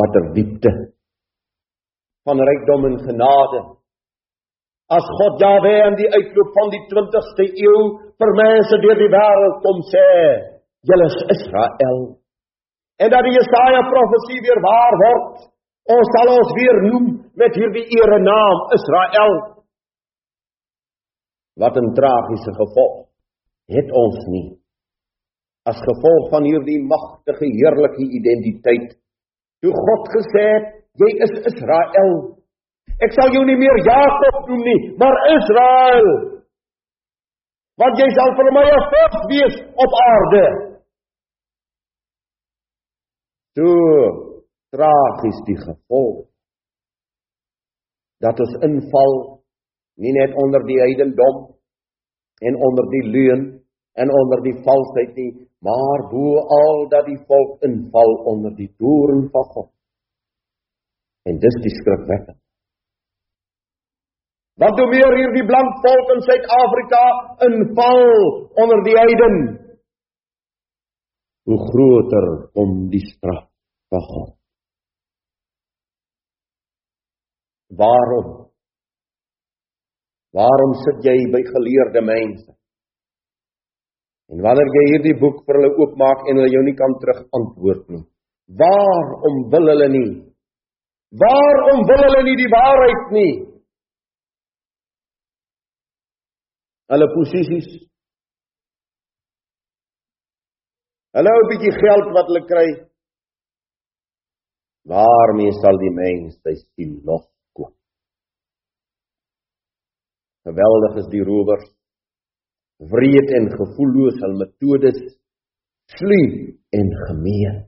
watter diepte van rykdom en genade. As God Jahwe in die uitloop van die 20ste eeu vir mense deur die wêreld kom sê, julle is Israel. En dat die Jesaja profesie weer waar word, ons sal ons weer noem met hierdie ere naam Israel. Wat 'n tragiese gevolg het ons nie. As gevolg van hierdie magtige heerlike identiteit, toe God gesê het, jy is Israel. Ek sal jou nie meer Jakob noem nie, maar Israel. Want jy sal vir my 'n volk wees op aarde. Toe tragies die gevolg dat ons inval nie net onder die heidendom en onder die leuen en onder die valsheid nie, maar bo al dat die volk inval onder die toorn van God. En dis die skrifwekkend. Want hoe meer hierdie blank volk in Suid-Afrika inval onder die heiden, hoe groter kom die straf van God. Waarom? Waarom sit jy by geleerde mense? En wanneer jy hierdie boek vir hulle oopmaak en hulle jou nie kan terug antwoord nie. Waarom wil hulle nie? Waarom wil hulle nie die waarheid nie? Hulle posisies. Hulle 'n bietjie geld wat hulle kry. Waarmee sal die mens sy siel los koop? Geweldig is die rowers wreed en gevoelloos hul metodes sluw en gemeen.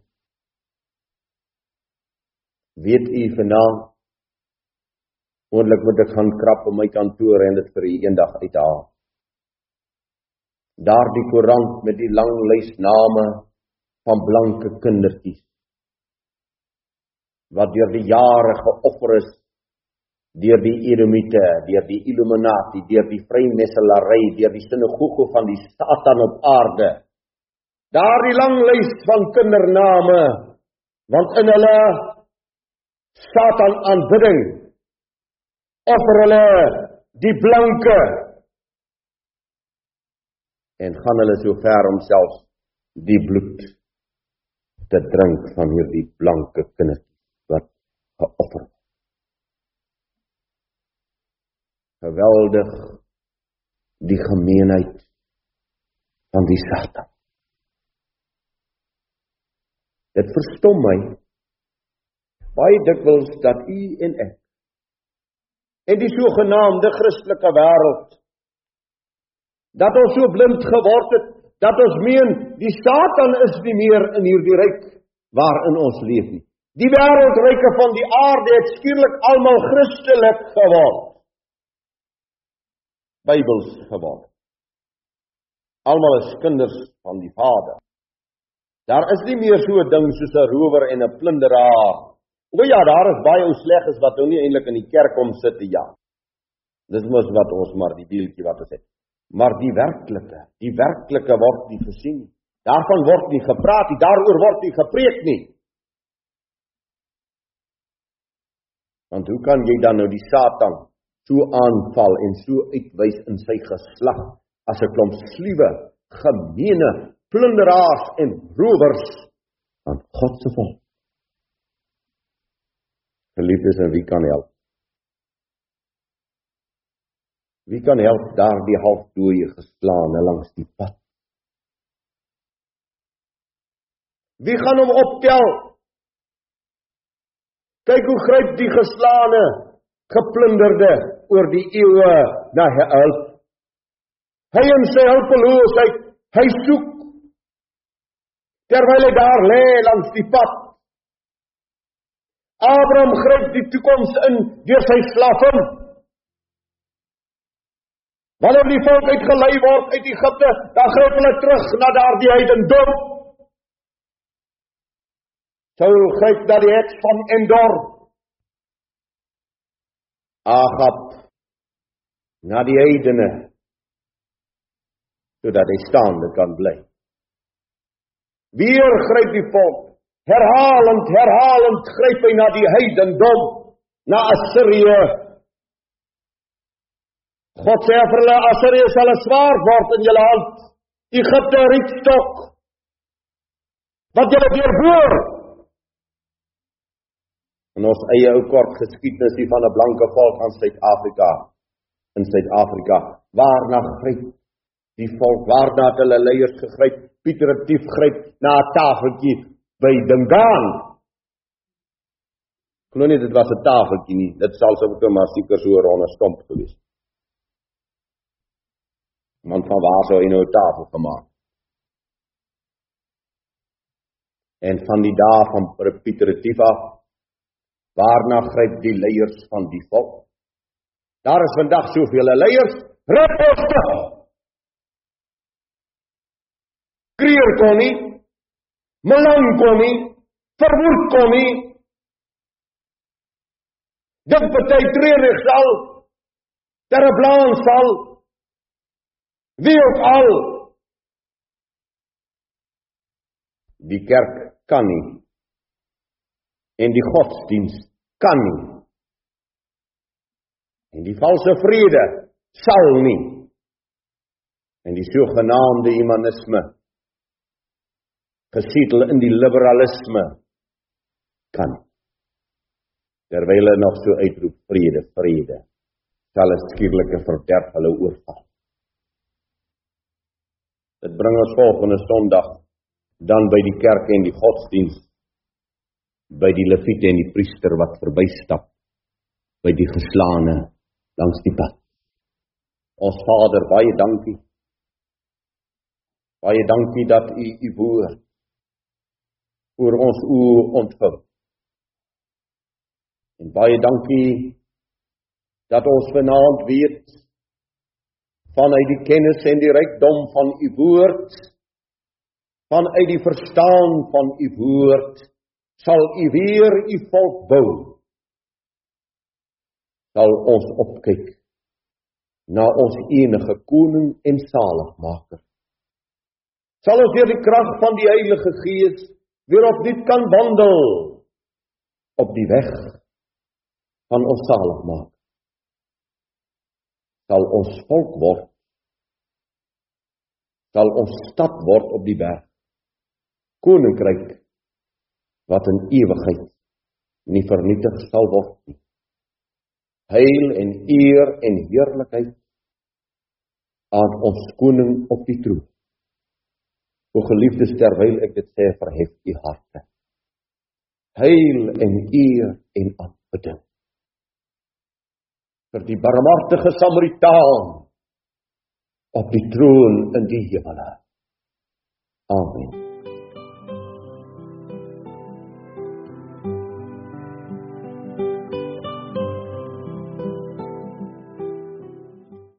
Weet u vanaand moontlik moet ek gaan krap op my kantoor en dit vir u eendag uithaal. Daardie koerant met die lang lys name van blanke kindertjies wat deur die jare geoffer is deur die Edomite, deur die Illuminati, deur die vrymeselary, deur die sinagoge van die Satan op aarde. Daardie lang lys van kindername want in hulle Satan aanbidding offer hulle die blanke en gaan hulle so ver om self die bloed te drink van hierdie blanke kinders wat geoffer word. Geweldig die gemeenheid van die Satan. Dit verstom my baie dikwels dat u en ek en die sogenaamde Christelike wêreld dat ons so blind geword het dat ons meen die Satan is nie meer in hierdie ryk waarin ons leef nie. Die wêreldryke van die aarde het skielik almal Christelik geword. Bybels geword. Almal is kinders van die Vader. Daar is nie meer so 'n ding soos 'n rower en 'n plunderaar. O ja, daar is baie ou slegs wat nou nie eintlik in die kerk kom sit te ja. Dis mos wat ons maar die deeltjie wat ons het. Maar die werklike, die werklike word nie gesien nie. Daarvan word nie gepraat nie, daaroor word nie gepreek nie. Want hoe kan jy dan nou die Satan so aanval en so uitwys in sy geslag as 'n klomp sluwe, gemeene plunderaars en rowers van God se volk. Geliefdes, en wie kan help? Wie kan help daardie halfdooie geslaane langs die pad? Wie gaan hom optel? Kyk hoe gryp die geslaane geplunderde oor die eeue na hulp. Hy in sy hulpeloosheid, hy soek terwyl hy daar lê langs die pad. Abraham gryp die toekoms in deur sy slaafin. Wanneer die volk uitgelei word uit Egipte, dan gryp hulle terug na daardie heidendom. Saul gryp na die het van Endor Agab na die heidene sodat hy staande kan bly. Weer gryp die volk herhalend, herhalend gryp hy na die heidendom, na Assirië. God sê vir hulle, Assirië sal swaar word in julle hand. Egipte rietstok. Wat julle deurboor. En ons eie ou kort geskiedenis die van 'n blanke volk aan Suid-Afrika in Suid-Afrika waarna gryp die volk waarna hulle leiers gegryp Pieter het dief gryp na 'n tafeltjie by Dingaan. Glo nie dit was 'n tafeltjie nie. Dit sal sou maar seker so ronde stomp gewees. Man van waar sou hy nou 'n tafel gemaak? En van die dae van Pieter het dief af waarna gryp die leiers van die volk? Daar is vandag soveel leiers, reposte. Kreer kon nie, Malang kon nie, verwoed kon nie. Dit party treurig sal, ter blaan sal. Wie ook al. Die kerk kan nie. En die godsdiens kan nie en die valse vrede sal nie. En die sogenaamde humanisme gesietel in die liberalisme kan. Terwyl hulle nog so uitroep vrede vrede sal 'n skierlike verderf hulle oorval. Dit bring ons volgende sonderdag dan by die kerk en die godsdiens by die leviete en die priester wat verbystap by die geslaane langs die pad ons Vader baie dankie baie dankie dat u u woord oor ons oë ontvou. En baie dankie dat ons vanaand weet vanuit die kennis en die rykdom van u woord vanuit die verstaan van u woord sal u weer u volk bou sal ons opkyk na ons enige koning en saligmaker. Sal ons deur die krag van die Heilige Gees weer opnuut kan wandel op die weg van ons saligmaak sal ons volk word. Sal ons stad word op die berg. Koninkryk wat in ewigheid nie vernietig sal word nie heil en eer en heerlikheid aan ons koning op die troon O geliefdes, terwyl ek dit sê, verhef u harte. Heil en eer en aanbidding. vir die barmhartige Samaritaan op die troon in die hemel. Amen.